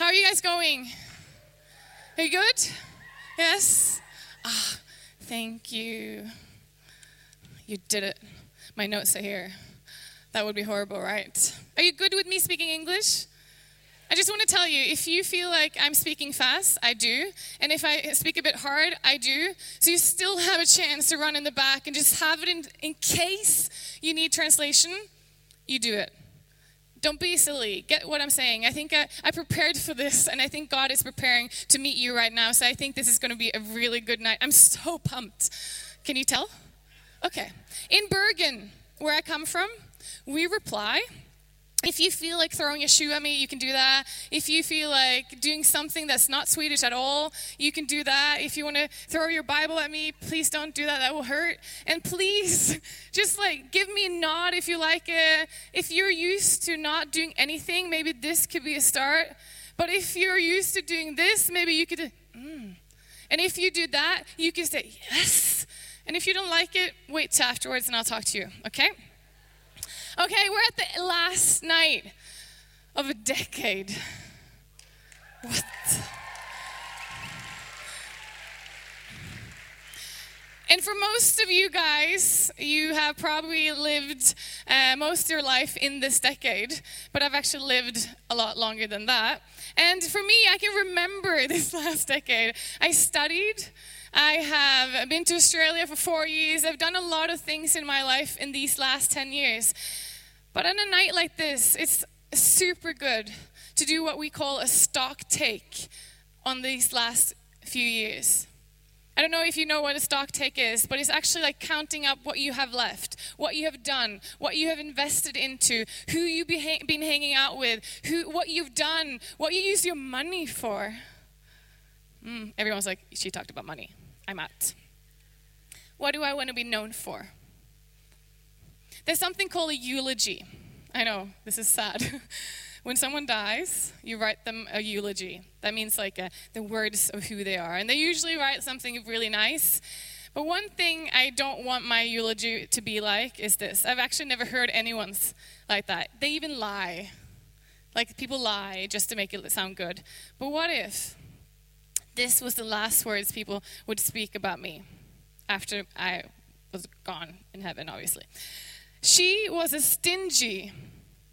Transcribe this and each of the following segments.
How are you guys going? Are you good? Yes? Ah, thank you. You did it. My notes are here. That would be horrible, right? Are you good with me speaking English? I just want to tell you if you feel like I'm speaking fast, I do. And if I speak a bit hard, I do. So you still have a chance to run in the back and just have it in, in case you need translation, you do it. Don't be silly. Get what I'm saying. I think I, I prepared for this, and I think God is preparing to meet you right now. So I think this is going to be a really good night. I'm so pumped. Can you tell? Okay. In Bergen, where I come from, we reply if you feel like throwing a shoe at me, you can do that. If you feel like doing something that's not Swedish at all, you can do that. If you want to throw your Bible at me, please don't do that. That will hurt. And please, just like give me a nod if you like it. If you're used to not doing anything, maybe this could be a start. But if you're used to doing this, maybe you could, mm. And if you do that, you can say, yes. And if you don't like it, wait till afterwards and I'll talk to you, okay? Okay, we're at the last night of a decade. What? And for most of you guys, you have probably lived uh, most of your life in this decade, but I've actually lived a lot longer than that. And for me, I can remember this last decade. I studied, I have been to Australia for four years. I've done a lot of things in my life in these last 10 years. But on a night like this, it's super good to do what we call a stock take on these last few years. I don't know if you know what a stock take is, but it's actually like counting up what you have left, what you have done, what you have invested into, who you've been hanging out with, who, what you've done, what you use your money for. Mm, everyone's like, she talked about money. I'm out. What do I want to be known for? There's something called a eulogy. I know, this is sad. when someone dies, you write them a eulogy. That means like a, uh, the words of who they are. And they usually write something really nice. But one thing I don't want my eulogy to be like is this. I've actually never heard anyone's like that. They even lie. Like people lie just to make it sound good. But what if this was the last words people would speak about me after I was gone in heaven, obviously? She was a stingy.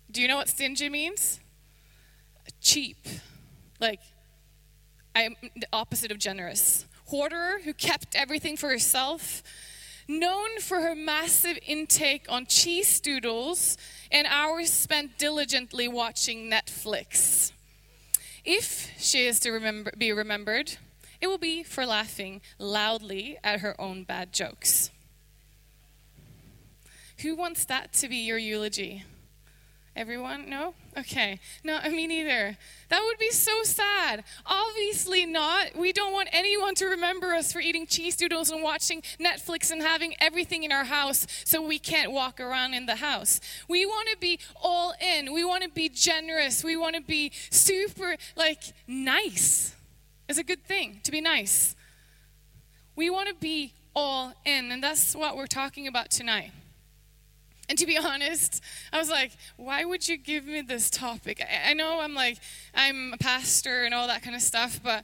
Do you know what stingy means? Cheap. Like, I'm the opposite of generous. Hoarder who kept everything for herself. Known for her massive intake on cheese doodles and hours spent diligently watching Netflix. If she is to remember, be remembered, it will be for laughing loudly at her own bad jokes. Who wants that to be your eulogy? Everyone? No? Okay. No, me neither. That would be so sad. Obviously not. We don't want anyone to remember us for eating cheese doodles and watching Netflix and having everything in our house so we can't walk around in the house. We want to be all in. We want to be generous. We want to be super, like, nice. It's a good thing to be nice. We want to be all in, and that's what we're talking about tonight. And to be honest, I was like, why would you give me this topic? I, I, know I'm like, I'm a pastor and all that kind of stuff, but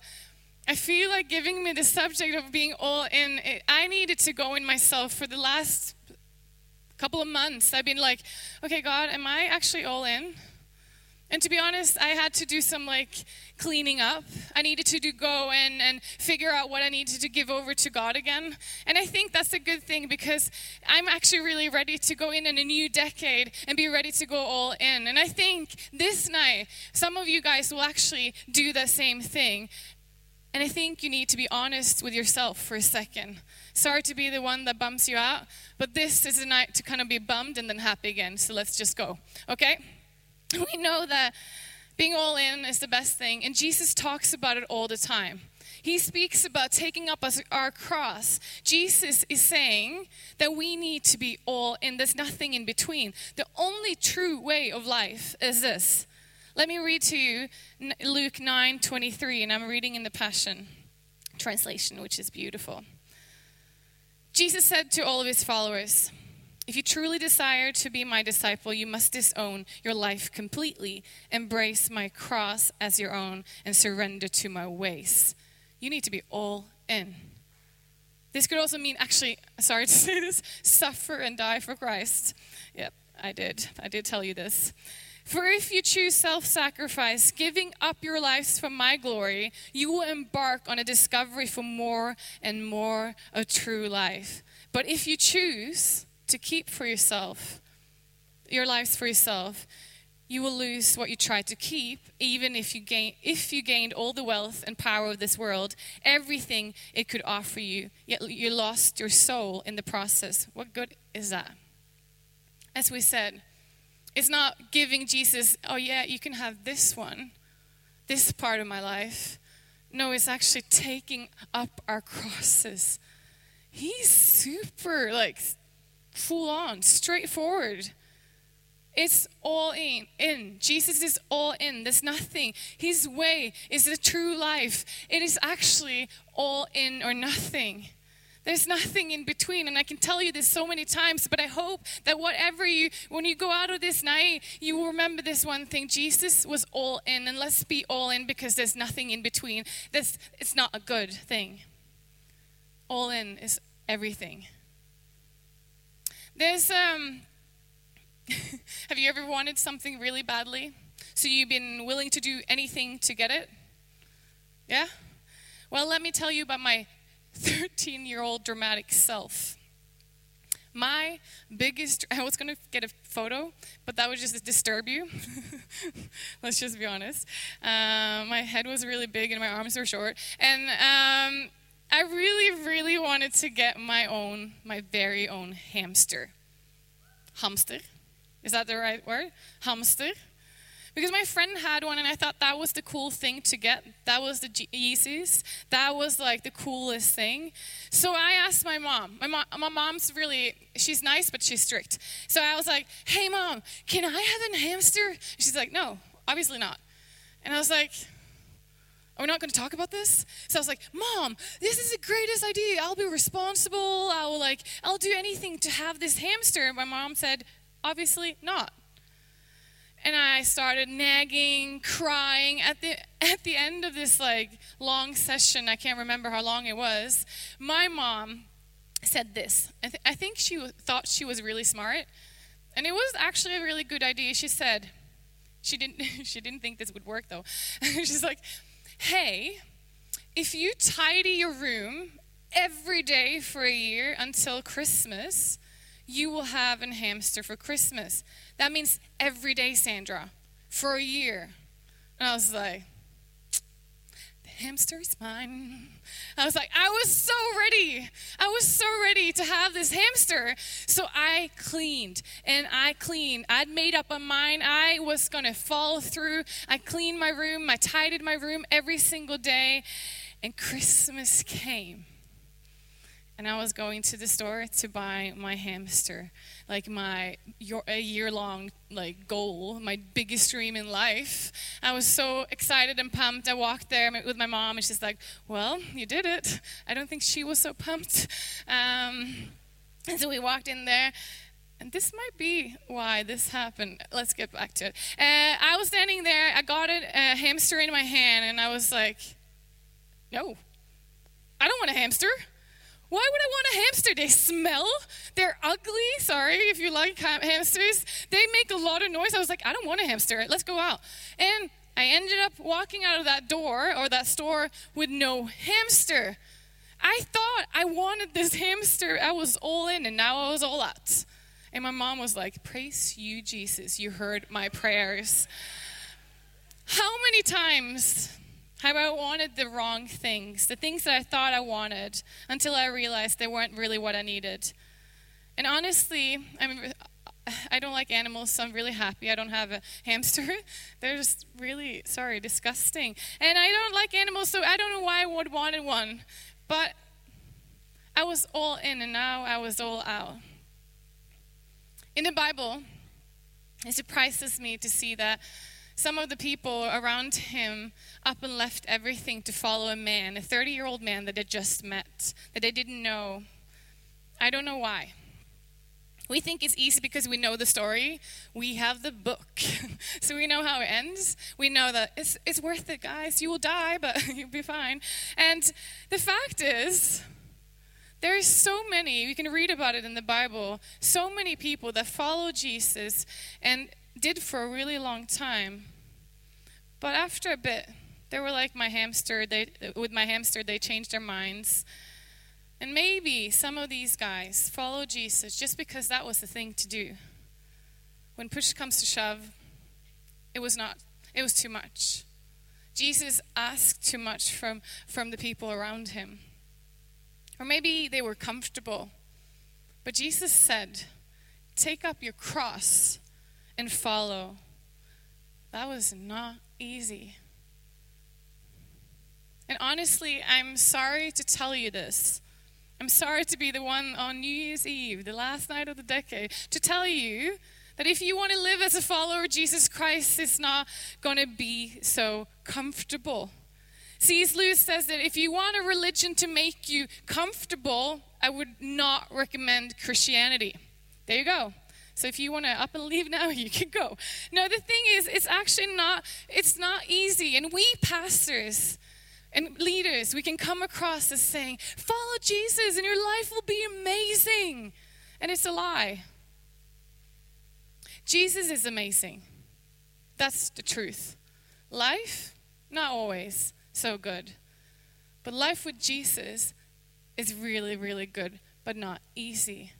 I feel like giving me the subject of being all in, it, I needed to go in myself for the last couple of months. I've been like, okay, God, am I actually all in? And to be honest, I had to do some like cleaning up. I needed to do go and, and figure out what I needed to give over to God again. And I think that's a good thing because I'm actually really ready to go in in a new decade and be ready to go all in. And I think this night, some of you guys will actually do the same thing. And I think you need to be honest with yourself for a second. Sorry to be the one that bumps you out, but this is a night to kind of be bummed and then happy again. So let's just go. Okay? We know that being all in is the best thing, and Jesus talks about it all the time. He speaks about taking up our cross. Jesus is saying that we need to be all in. There's nothing in between. The only true way of life is this. Let me read to you Luke 9 23, and I'm reading in the Passion translation, which is beautiful. Jesus said to all of his followers, If you truly desire to be my disciple, you must disown your life completely, embrace my cross as your own, and surrender to my ways. You need to be all in. This could also mean, actually, sorry to say this, suffer and die for Christ. Yep, I did. I did tell you this. For if you choose self sacrifice, giving up your lives for my glory, you will embark on a discovery for more and more of true life. But if you choose to keep for yourself, your lives for yourself, you will lose what you tried to keep, even if you gain if you gained all the wealth and power of this world, everything it could offer you, yet you lost your soul in the process. What good is that? As we said, it's not giving Jesus, oh, yeah, you can have this one, this part of my life. No, it's actually taking up our crosses. He's super, like, full on, straightforward. It's all in. In. Jesus is all in. There's nothing. His way is the true life. It is actually all in or nothing. There's nothing in between. And I can tell you this so many times, but I hope that whatever you, when you go out of this night, you will remember this one thing Jesus was all in. And let's be all in because there's nothing in between. This, it's not a good thing. All in is everything. There's, um, have you ever wanted something really badly? So you've been willing to do anything to get it? Yeah? Well, let me tell you about my 13 year old dramatic self. My biggest, I was going to get a photo, but that would just disturb you. Let's just be honest. Um, my head was really big and my arms were short. And um, I really, really wanted to get my own, my very own hamster. Hamster. Is that the right word? Hamster. Because my friend had one and I thought that was the cool thing to get. That was the Yeezys. That was like the coolest thing. So I asked my mom. My, mom. my mom's really, she's nice, but she's strict. So I was like, hey mom, can I have a hamster? She's like, no, obviously not. And I was like, are we not going to talk about this? So I was like, Mom, this is the greatest idea. I'll be responsible. I'll like, I'll do anything to have this hamster. And my mom said, obviously not and I started nagging, crying. At the at the end of this like long session, I can't remember how long it was. My mom said this. I, th- I think she thought she was really smart, and it was actually a really good idea. She said, she didn't she didn't think this would work though. She's like, "Hey, if you tidy your room every day for a year until Christmas." you will have a hamster for Christmas. That means every day, Sandra, for a year. And I was like, hamster is mine. I was like, I was so ready. I was so ready to have this hamster. So I cleaned and I cleaned. I'd made up my mind I was going to follow through. I cleaned my room, I tidied my room every single day. And Christmas came and I was going to the store to buy my hamster, like my a year long like goal, my biggest dream in life. I was so excited and pumped. I walked there with my mom, and she's like, "Well, you did it." I don't think she was so pumped. Um, and so we walked in there. And this might be why this happened. Let's get back to it. Uh, I was standing there. I got a, a hamster in my hand, and I was like, "No, I don't want a hamster." Why would I want a hamster? They smell. They're ugly. Sorry if you like hamsters. They make a lot of noise. I was like, I don't want a hamster. Let's go out. And I ended up walking out of that door or that store with no hamster. I thought I wanted this hamster. I was all in and now I was all out. And my mom was like, Praise you, Jesus. You heard my prayers. How many times how I wanted the wrong things, the things that I thought I wanted, until I realized they weren't really what I needed. And honestly, I mean, I don't like animals, so I'm really happy I don't have a hamster. They're just really, sorry, disgusting. And I don't like animals, so I don't know why I would wanted one. But I was all in, and now I was all out. In the Bible, it surprises me to see that some of the people around him up and left everything to follow a man, a 30 year old man that they just met, that they didn't know. I don't know why. We think it's easy because we know the story. We have the book. so we know how it ends. We know that it's, it's worth it, guys. You will die, but you'll be fine. And the fact is, there's so many, we can read about it in the Bible, so many people that follow Jesus and did for a really long time. But after a bit, they were like my hamster. They, with my hamster, they changed their minds. And maybe some of these guys follow Jesus just because that was the thing to do. When push comes to shove, it was not, it was too much. Jesus asked too much from, from the people around him. Or maybe they were comfortable. But Jesus said, Take up your cross and follow. That was not easy. And honestly, I'm sorry to tell you this. I'm sorry to be the one on New Year's Eve, the last night of the decade, to tell you that if you want to live as a follower of Jesus Christ, it's not going to be so comfortable. C.S. Lewis says that if you want a religion to make you comfortable, I would not recommend Christianity. There you go. So if you want to up and leave now, you can go. No, the thing is, it's actually not, it's not easy. And we pastors and leaders, we can come across as saying, follow Jesus and your life will be amazing. And it's a lie. Jesus is amazing. That's the truth. Life, not always so good. But life with Jesus is really, really good, but not easy.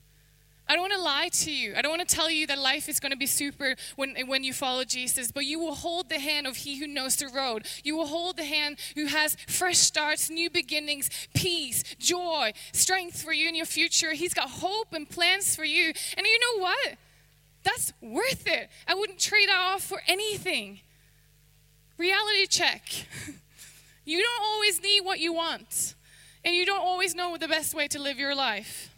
I don't want to lie to you. I don't want to tell you that life is going to be super when, when you follow Jesus, but you will hold the hand of He who knows the road. You will hold the hand who has fresh starts, new beginnings, peace, joy, strength for you in your future. He's got hope and plans for you. And you know what? That's worth it. I wouldn't trade that off for anything. Reality check. You don't always need what you want, and you don't always know the best way to live your life.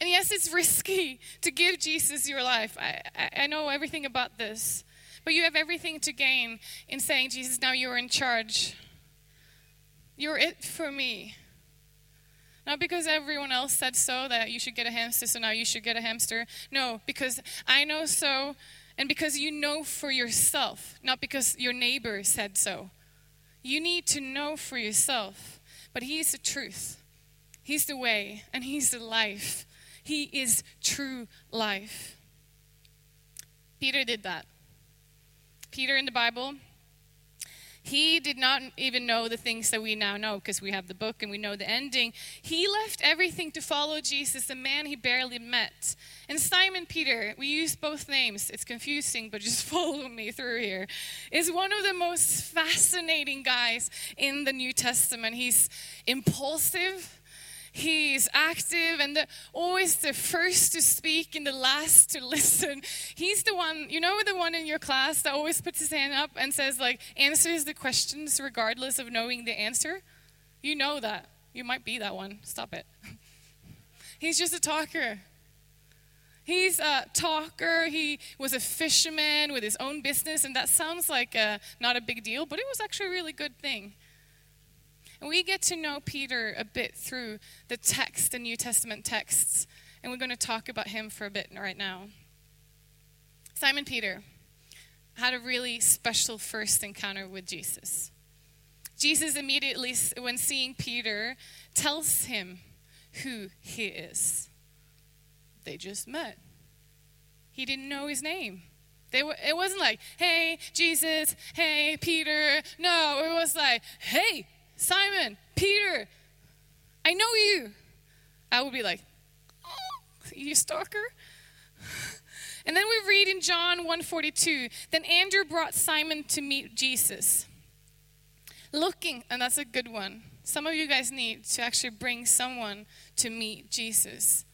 And yes, it's risky to give Jesus your life. I, I, I know everything about this. But you have everything to gain in saying, Jesus, now you're in charge. You're it for me. Not because everyone else said so that you should get a hamster, so now you should get a hamster. No, because I know so, and because you know for yourself, not because your neighbor said so. You need to know for yourself. But He's the truth, He's the way, and He's the life. He is true life. Peter did that. Peter in the Bible, he did not even know the things that we now know because we have the book and we know the ending. He left everything to follow Jesus, the man he barely met. And Simon Peter, we use both names. It's confusing, but just follow me through here. Is one of the most fascinating guys in the New Testament. He's impulsive He's active and the, always the first to speak and the last to listen. He's the one, you know, the one in your class that always puts his hand up and says, like, answers the questions regardless of knowing the answer. You know that. You might be that one. Stop it. He's just a talker. He's a talker. He was a fisherman with his own business, and that sounds like a, not a big deal, but it was actually a really good thing. And we get to know Peter a bit through the text, the New Testament texts. And we're going to talk about him for a bit right now. Simon Peter had a really special first encounter with Jesus. Jesus immediately, when seeing Peter, tells him who he is. They just met. He didn't know his name. They were, it wasn't like, hey, Jesus, hey, Peter. No, it was like, hey, Simon, Peter, I know you. I would be like, oh, you stalker? And then we read in John 1:42, then Andrew brought Simon to meet Jesus. Looking, and that's a good one. Some of you guys need to actually bring someone to meet Jesus.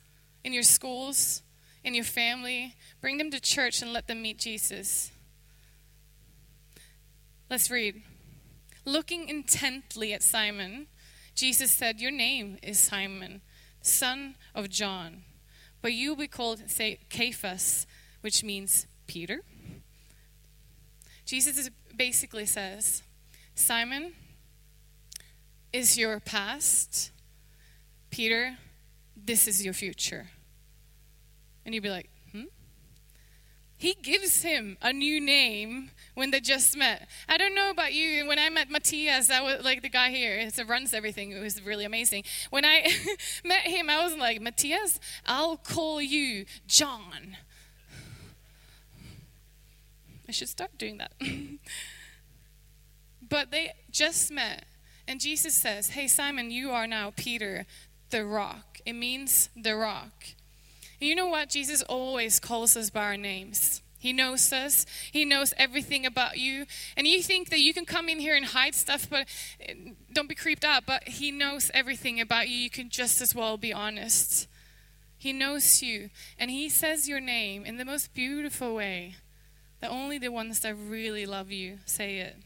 In your schools, in your family, bring them to church and let them meet Jesus. Let's read. Looking intently at Simon, Jesus said, Your name is Simon, son of John, but you will be called Cephas, which means Peter. Jesus basically says, Simon is your past. Peter, this is your future. And you'd be like, hmm? He gives him a new name when they just met. I don't know about you. When I met Matthias, that was like the guy here that runs everything. It was really amazing. When I met him, I was like, Matthias, I'll call you John. I should start doing that. but they just met. And Jesus says, Hey, Simon, you are now Peter, the rock. It means the rock. You know what? Jesus always calls us by our names. He knows us. He knows everything about you. And you think that you can come in here and hide stuff, but eh, don't be creeped out. But He knows everything about you. You can just as well be honest. He knows you. And He says your name in the most beautiful way that only the ones that really love you say it.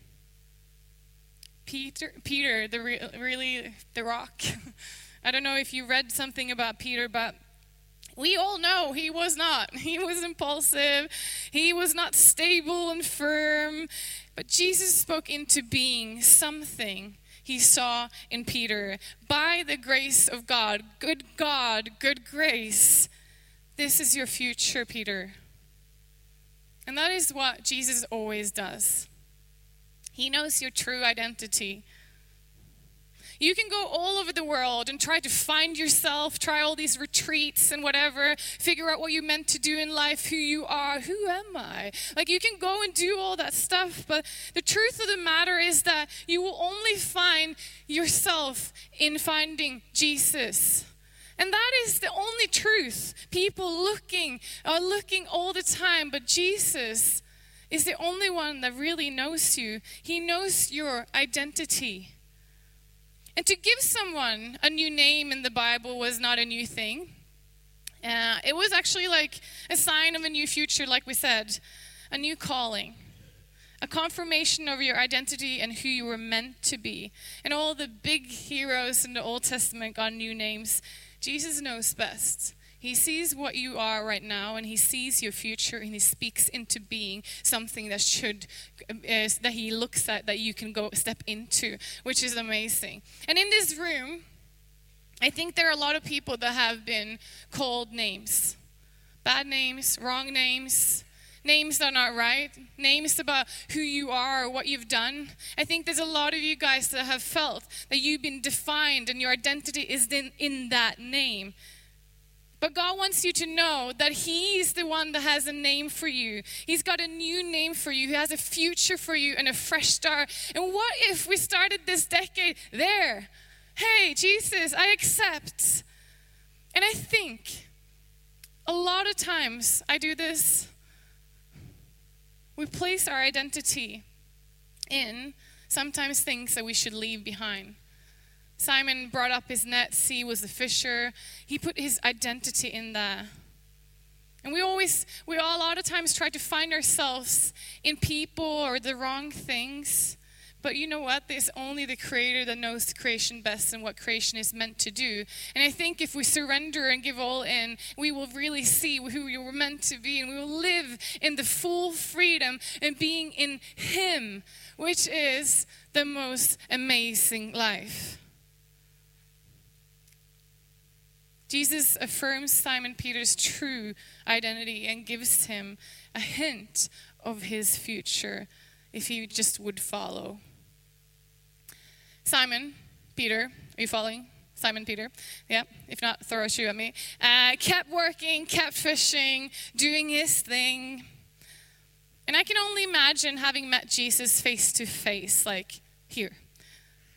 Peter, Peter, the re- really the rock. I don't know if you read something about Peter, but we all know he was not. He was impulsive. He was not stable and firm. But Jesus spoke into being something he saw in Peter. By the grace of God, good God, good grace, this is your future, Peter. And that is what Jesus always does. He knows your true identity. You can go all over the world and try to find yourself, try all these retreats and whatever, figure out what you're meant to do in life, who you are, who am I? Like you can go and do all that stuff, but the truth of the matter is that you will only find yourself in finding Jesus. And that is the only truth. People looking are looking all the time, but Jesus is the only one that really knows you. He knows your identity. And to give someone a new name in the Bible was not a new thing. Uh, it was actually like a sign of a new future, like we said, a new calling, a confirmation of your identity and who you were meant to be. And all the big heroes in the Old Testament got new names. Jesus knows best. He sees what you are right now and he sees your future and he speaks into being something that should uh, that he looks at that you can go step into, which is amazing. And in this room, I think there are a lot of people that have been called names. Bad names, wrong names, names that are not right, names about who you are or what you've done. I think there's a lot of you guys that have felt that you've been defined and your identity is in, in that name. But God wants you to know that He's the one that has a name for you. He's got a new name for you. He has a future for you and a fresh start. And what if we started this decade there? Hey, Jesus, I accept. And I think a lot of times I do this. We place our identity in sometimes things that we should leave behind. Simon brought up his nets, he was a fisher. He put his identity in there. And we always, we all, a lot of times try to find ourselves in people or the wrong things. But you know what? There's only the Creator that knows creation best and what creation is meant to do. And I think if we surrender and give all in, we will really see who we were meant to be and we will live in the full freedom and being in Him, which is the most amazing life. Jesus affirms Simon Peter's true identity and gives him a hint of his future if he just would follow. Simon Peter, are you following? Simon Peter, yeah. If not, throw a shoe at me. Uh, kept working, kept fishing, doing his thing. And I can only imagine having met Jesus face to face, like here,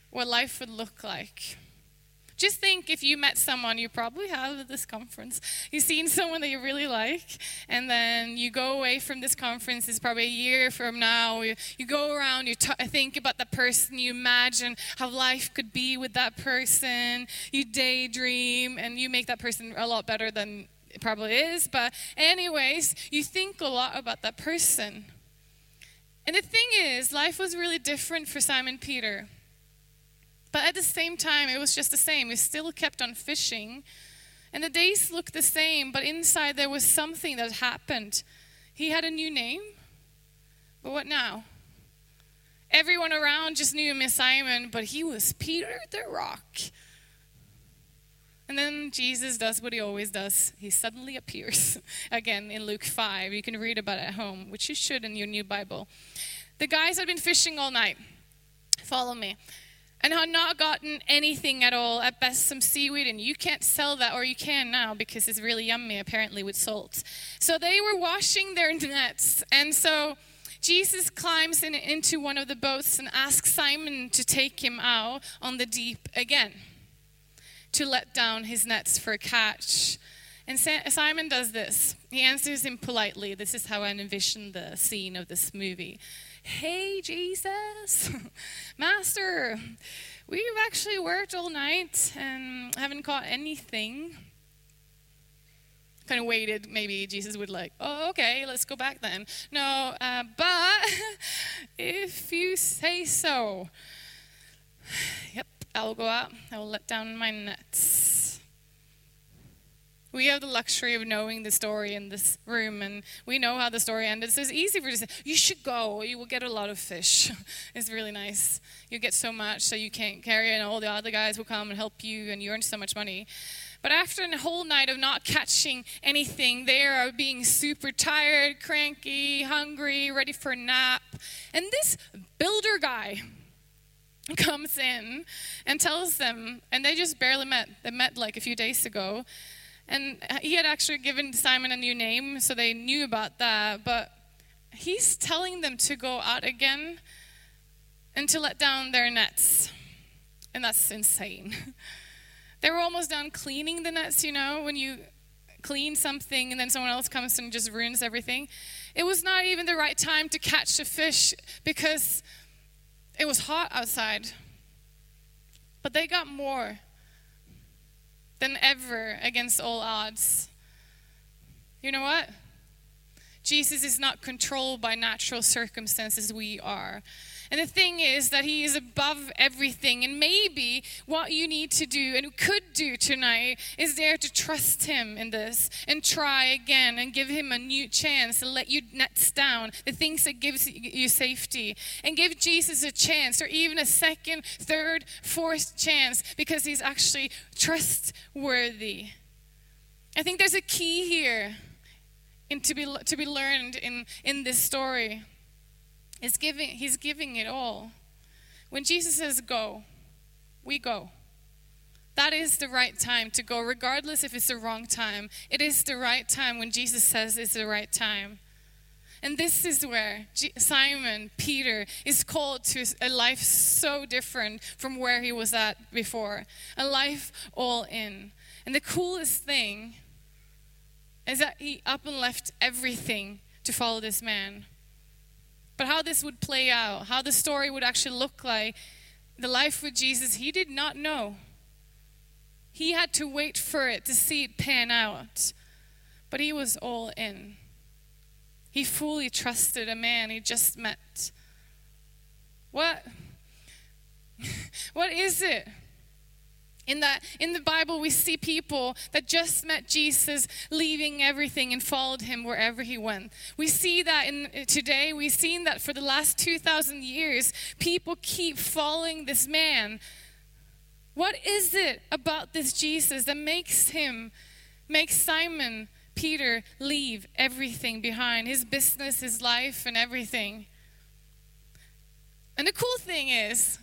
what life would look like. Just think if you met someone you probably have at this conference. You've seen someone that you really like, and then you go away from this conference, it's probably a year from now. You, you go around, you t- think about that person, you imagine how life could be with that person, you daydream, and you make that person a lot better than it probably is. But, anyways, you think a lot about that person. And the thing is, life was really different for Simon Peter. But at the same time, it was just the same. We still kept on fishing. And the days looked the same, but inside there was something that happened. He had a new name. But what now? Everyone around just knew him as Simon, but he was Peter the Rock. And then Jesus does what he always does. He suddenly appears again in Luke 5. You can read about it at home, which you should in your new Bible. The guys had been fishing all night. Follow me. And had not gotten anything at all, at best some seaweed, and you can't sell that, or you can now because it's really yummy apparently with salt. So they were washing their nets, and so Jesus climbs in, into one of the boats and asks Simon to take him out on the deep again to let down his nets for a catch. And Simon does this. He answers him politely. This is how I envision the scene of this movie. Hey, Jesus, Master, we've actually worked all night and haven't caught anything. Kind of waited, maybe Jesus would like, oh, okay, let's go back then. No, uh, but if you say so, yep, I will go out, I will let down my nets. We have the luxury of knowing the story in this room, and we know how the story ended. So it's easy for us to say, You should go, you will get a lot of fish. it's really nice. You get so much so you can't carry it, and all the other guys will come and help you, and you earn so much money. But after a whole night of not catching anything, they are being super tired, cranky, hungry, ready for a nap. And this builder guy, comes in and tells them, and they just barely met. They met like a few days ago. And he had actually given Simon a new name, so they knew about that. But he's telling them to go out again and to let down their nets. And that's insane. they were almost done cleaning the nets, you know, when you clean something and then someone else comes and just ruins everything. It was not even the right time to catch a fish because it was hot outside, but they got more than ever against all odds. You know what? Jesus is not controlled by natural circumstances, we are. And the thing is that He is above everything. And maybe what you need to do and could do tonight is dare to trust Him in this and try again and give Him a new chance and let you nets down the things that gives you safety and give Jesus a chance or even a second, third, fourth chance because He's actually trustworthy. I think there's a key here to be to be learned in in this story is giving, he's giving it all. When Jesus says go, we go. That is the right time to go, regardless if it's the wrong time. It is the right time when Jesus says it's the right time. And this is where Simon, Peter, is called to a life so different from where he was at before. A life all in. And the coolest thing is that he up and left everything to follow this man. But how this would play out, how the story would actually look like, the life with Jesus, he did not know. He had to wait for it to see it pan out. But he was all in. He fully trusted a man he just met. What? what is it? In, that, in the Bible, we see people that just met Jesus leaving everything and followed him wherever he went. We see that in, uh, today. We've seen that for the last 2,000 years. People keep following this man. What is it about this Jesus that makes him, makes Simon Peter leave everything behind his business, his life, and everything? And the cool thing is,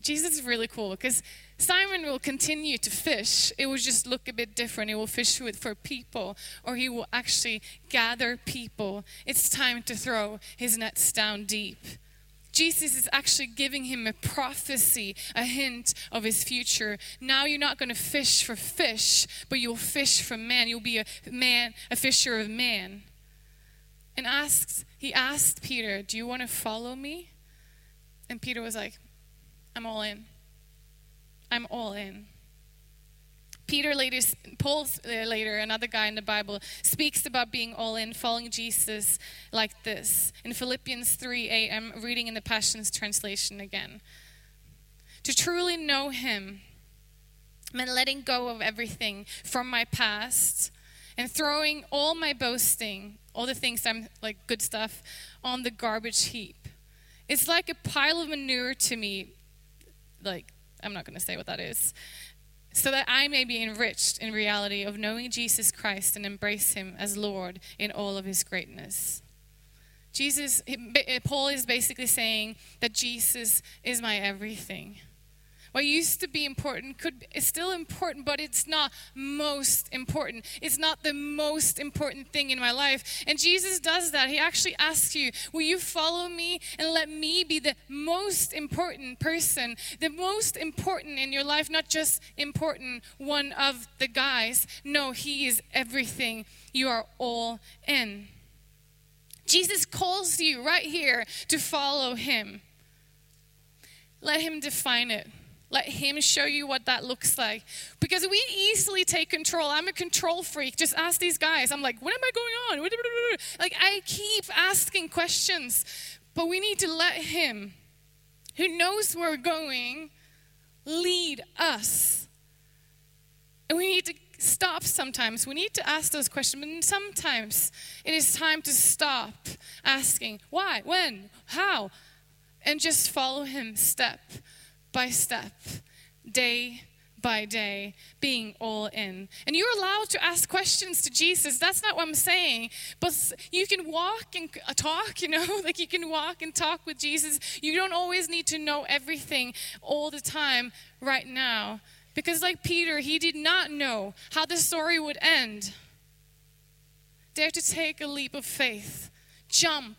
Jesus is really cool because Simon will continue to fish. It will just look a bit different. He will fish with for people, or he will actually gather people. It's time to throw his nets down deep. Jesus is actually giving him a prophecy, a hint of his future. Now you're not going to fish for fish, but you'll fish for man. You'll be a man, a fisher of man. And asks, he asked Peter, "Do you want to follow me?" And Peter was like, "I'm all in." I'm all in. Peter later, Paul uh, later, another guy in the Bible, speaks about being all in, following Jesus like this. In Philippians 3 8, I'm reading in the Passions Translation again. To truly know Him meant letting go of everything from my past and throwing all my boasting, all the things I'm like good stuff, on the garbage heap. It's like a pile of manure to me, like I'm not going to say what that is. so that I may be enriched in reality of knowing Jesus Christ and embrace him as Lord in all of his greatness. Jesus, Paul is basically saying that Jesus is my everything. What used to be important could is still important, but it's not most important. It's not the most important thing in my life. And Jesus does that. He actually asks you, Will you follow me and let me be the most important person, the most important in your life, not just important one of the guys. No, He is everything. You are all in. Jesus calls you right here to follow Him. Let Him define it. Let Him show you what that looks like. Because we easily take control. I'm a control freak. Just ask these guys. I'm like, what am I going on? Like, I keep asking questions. But we need to let Him, who knows where we're going, lead us. And we need to stop sometimes. We need to ask those questions. But sometimes it is time to stop asking why, when, how, and just follow Him step by step, day by day, being all in. And you're allowed to ask questions to Jesus. That's not what I'm saying. But you can walk and uh, talk, you know, like you can walk and talk with Jesus. You don't always need to know everything all the time right now. Because, like Peter, he did not know how the story would end. Dare to take a leap of faith, jump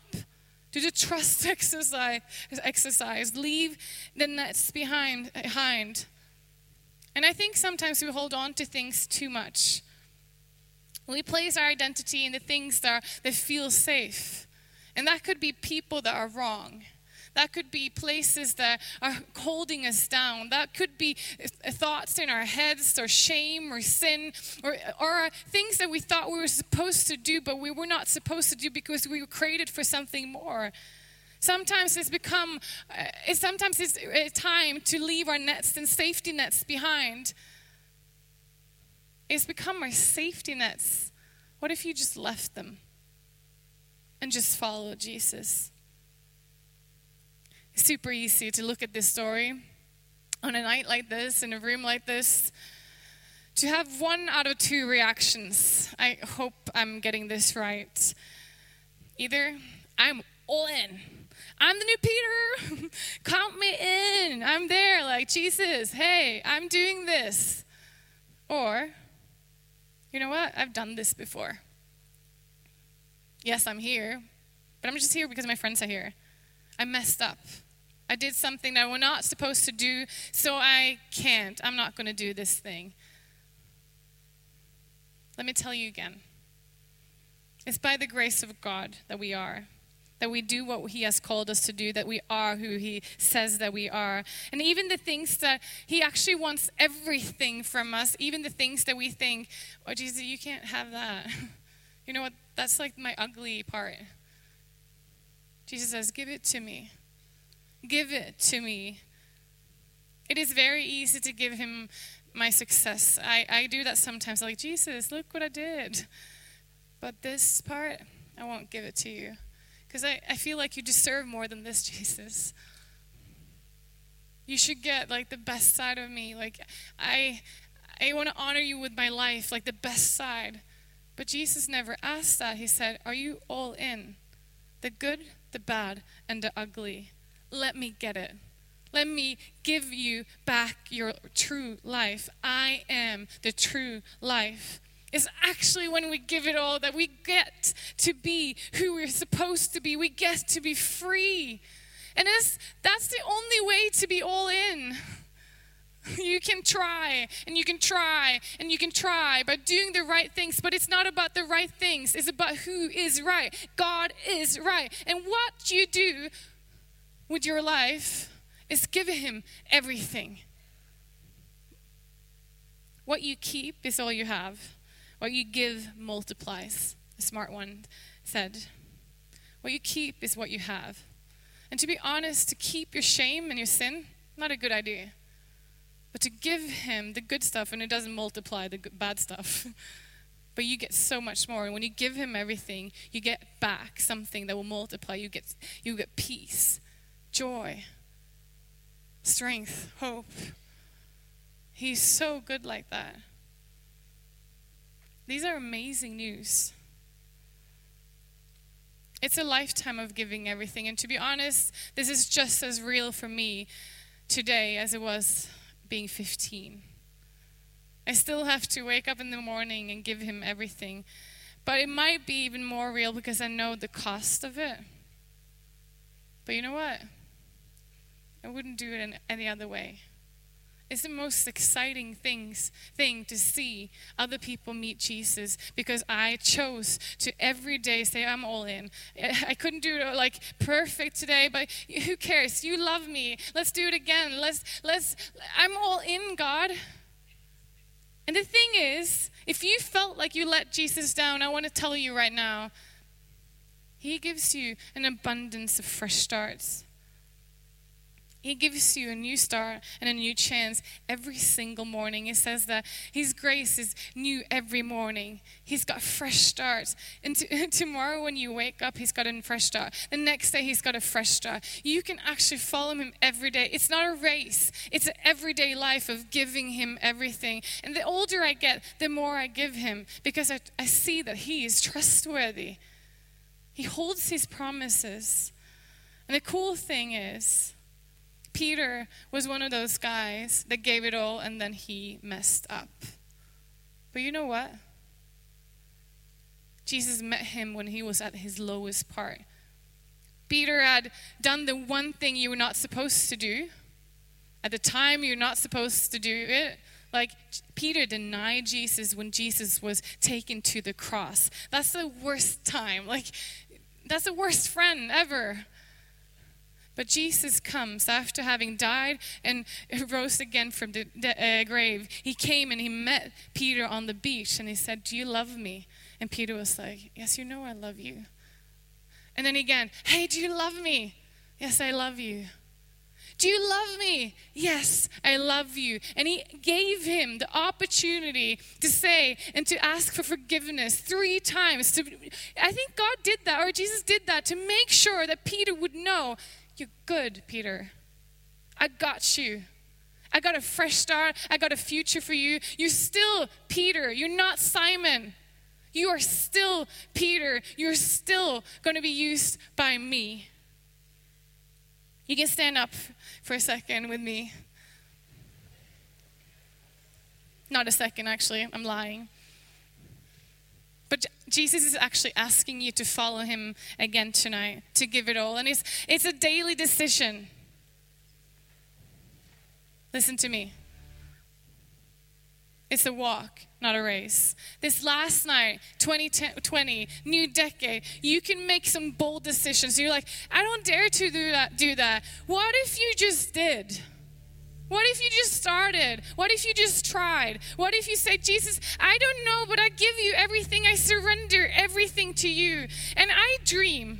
do the trust exercise, exercise. Leave the nets behind, behind. And I think sometimes we hold on to things too much. We place our identity in the things that, are, that feel safe. And that could be people that are wrong. That could be places that are holding us down. That could be thoughts in our heads or shame or sin or, or things that we thought we were supposed to do, but we were not supposed to do because we were created for something more. Sometimes it's become, uh, sometimes it's a time to leave our nets and safety nets behind. It's become our safety nets. What if you just left them and just followed Jesus? Super easy to look at this story on a night like this, in a room like this, to have one out of two reactions. I hope I'm getting this right. Either I'm all in. I'm the new Peter. Count me in. I'm there, like Jesus. Hey, I'm doing this. Or, you know what? I've done this before. Yes, I'm here, but I'm just here because my friends are here. I messed up. I did something that we're not supposed to do, so I can't. I'm not going to do this thing. Let me tell you again. It's by the grace of God that we are, that we do what He has called us to do, that we are who He says that we are. And even the things that He actually wants everything from us, even the things that we think, oh, Jesus, you can't have that. You know what? That's like my ugly part. Jesus says, give it to me. Give it to me. It is very easy to give him my success. I, I do that sometimes. Like, Jesus, look what I did. But this part, I won't give it to you. Because I, I feel like you deserve more than this, Jesus. You should get like the best side of me. Like I I want to honor you with my life, like the best side. But Jesus never asked that. He said, Are you all in? The good, the bad, and the ugly let me get it. Let me give you back your true life. I am the true life. It's actually when we give it all that we get to be who we're supposed to be. We get to be free. And that's the only way to be all in. You can try and you can try and you can try by doing the right things, but it's not about the right things. It's about who is right. God is right. And what you do with your life is give Him everything. What you keep is all you have. What you give multiplies, the smart one said. What you keep is what you have. And to be honest, to keep your shame and your sin, not a good idea. But to give Him the good stuff, and it doesn't multiply the bad stuff. but you get so much more. And when you give Him everything, you get back something that will multiply. You get, you get peace joy, strength, hope. He's so good like that. These are amazing news. It's a lifetime of giving everything. And to be honest, this is just as real for me today as it was being 15. I still have to wake up in the morning and give him everything. But it might be even more real because I know the cost of it. But you know what? I wouldn't do it in any other way. It's the most exciting things thing to see other people meet Jesus because I chose to every day say I'm all in. I couldn't do it like perfect today, but who cares? You love me. Let's do it again. Let's let's I'm all in, God. And the thing is, if you felt like you let Jesus down, I want to tell you right now, he gives you an abundance of fresh starts. He gives you a new start and a new chance every single morning. He says that His grace is new every morning. He's got a fresh starts. And to, tomorrow, when you wake up, He's got a fresh start. The next day, He's got a fresh start. You can actually follow Him every day. It's not a race, it's an everyday life of giving Him everything. And the older I get, the more I give Him because I, I see that He is trustworthy. He holds His promises. And the cool thing is, Peter was one of those guys that gave it all and then he messed up. But you know what? Jesus met him when he was at his lowest part. Peter had done the one thing you were not supposed to do. At the time, you're not supposed to do it. Like, Peter denied Jesus when Jesus was taken to the cross. That's the worst time. Like, that's the worst friend ever. But Jesus comes after having died and rose again from the, uh, grave. He came and he met Peter on the beach and he said, Do you love me? And Peter was like, Yes, you know I love you. And then again, Hey, do you love me? Yes, I love you. Do you love me? Yes, I love you. And he gave him the opportunity to say and to ask for forgiveness three times. To, I think God did that, or Jesus did that, to make sure that Peter would know you're good, Peter. I got you. I got a fresh start. I got a future for you. You're still Peter. You're not Simon. You are still Peter. You're still going to be used by me. You can stand up for a second with me. Not a second, actually. I'm lying. Jesus is actually asking you to follow him again tonight, to give it all. And it's, it's a daily decision. Listen to me. It's a walk, not a race. This last night, 2020, new decade, you can make some bold decisions. You're like, I don't dare to do that. Do that. What if you just did? What if you just started? What if you just tried? What if you say, Jesus, I don't know, but I give you everything. I surrender everything to you. And I dream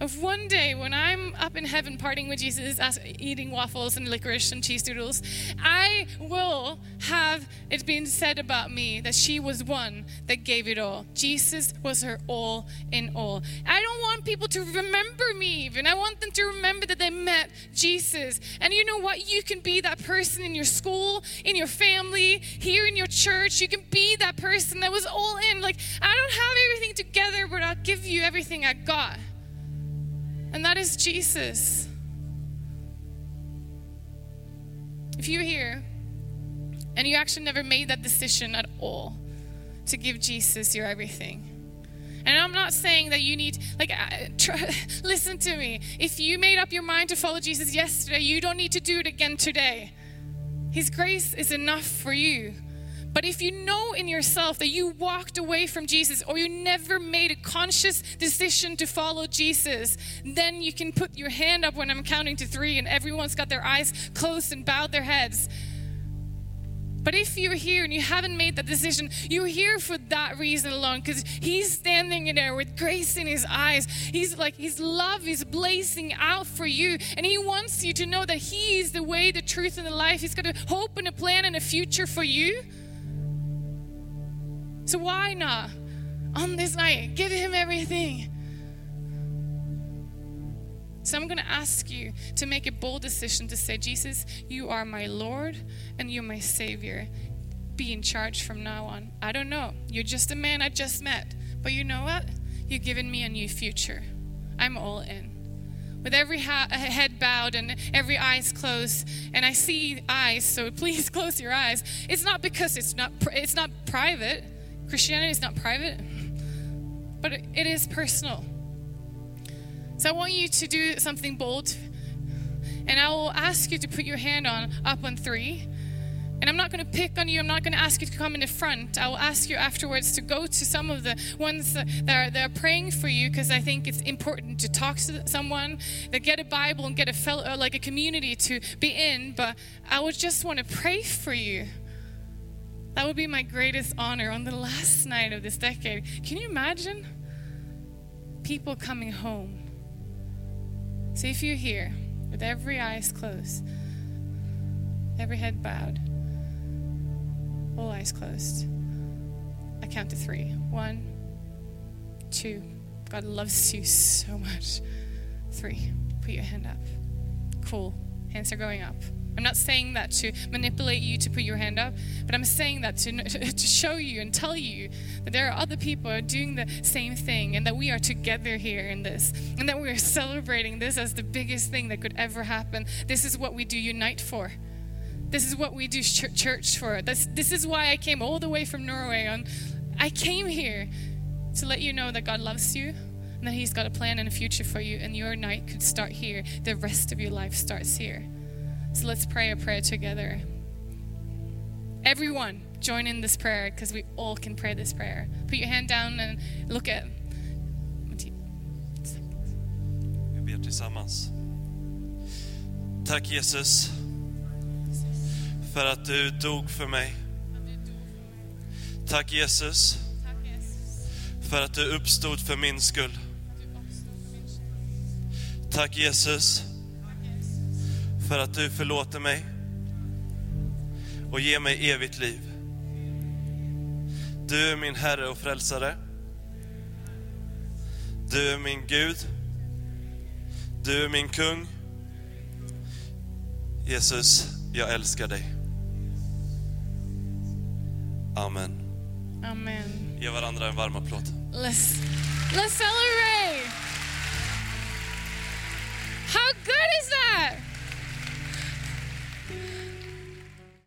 of one day when I'm up in heaven partying with Jesus, eating waffles and licorice and cheese doodles, I will have it been said about me that she was one that gave it all. Jesus was her all in all. I don't want people to remember me even. I want them to remember that they met Jesus. And you know what? You can be that person in your school, in your family, here in your church. You can be that person that was all in. Like, I don't have everything together, but I'll give you everything I got and that is Jesus. If you're here and you actually never made that decision at all to give Jesus your everything, and I'm not saying that you need, like, try, listen to me. If you made up your mind to follow Jesus yesterday, you don't need to do it again today. His grace is enough for you. But if you know in yourself that you walked away from Jesus or you never made a conscious decision to follow Jesus, then you can put your hand up when I'm counting to three and everyone's got their eyes closed and bowed their heads. But if you're here and you haven't made that decision, you're here for that reason alone because He's standing in there with grace in His eyes. He's like, His love is blazing out for you. And He wants you to know that He is the way, the truth, and the life. He's got a hope and a plan and a future for you. So why not on this night give him everything? So I'm going to ask you to make a bold decision to say, Jesus, you are my Lord and you're my Savior. Be in charge from now on. I don't know. You're just a man I just met. But you know what? You've given me a new future. I'm all in. With every ha- head bowed and every eyes closed, and I see eyes, so please close your eyes. It's not because it's not it's not private. Christianity is not private, but it, is personal. So I want you to do something bold. And I will ask you to put your hand on up on three. And I'm not going to pick on you. I'm not going to ask you to come in the front. I will ask you afterwards to go to some of the ones that are, that are praying for you because I think it's important to talk to someone, that get a Bible and get a fellow, like a community to be in. But I would just want to pray for you. That would be my greatest honor on the last night of this decade. Can you imagine people coming home? So if you're here with every eyes closed, every head bowed, all eyes closed, I count to three. One, two. God loves you so much. Three. Put your hand up. Cool. Hands are going up. I'm not saying that to manipulate you to put your hand up, but I'm saying that to, to show you and tell you that there are other people doing the same thing and that we are together here in this and that we are celebrating this as the biggest thing that could ever happen. This is what we do unite for. This is what we do church for. This, this is why I came all the way from Norway. On, I came here to let you know that God loves you and that He's got a plan and a future for you, and your night could start here. The rest of your life starts here. So let's pray a prayer together. Everyone, join in this prayer because we all can pray this prayer. Put your hand down and look at. Vi ber tillsammans. Tack Jesus för att du dog för mig. Tack Jesus för att du uppstod för min skull. Tack Jesus för att du förlåter mig och ger mig evigt liv. Du är min Herre och Frälsare. Du är min Gud. Du är min kung. Jesus, jag älskar dig. Amen. Amen. Ge varandra en varm applåd. Let's, let's celebrate! How good is that?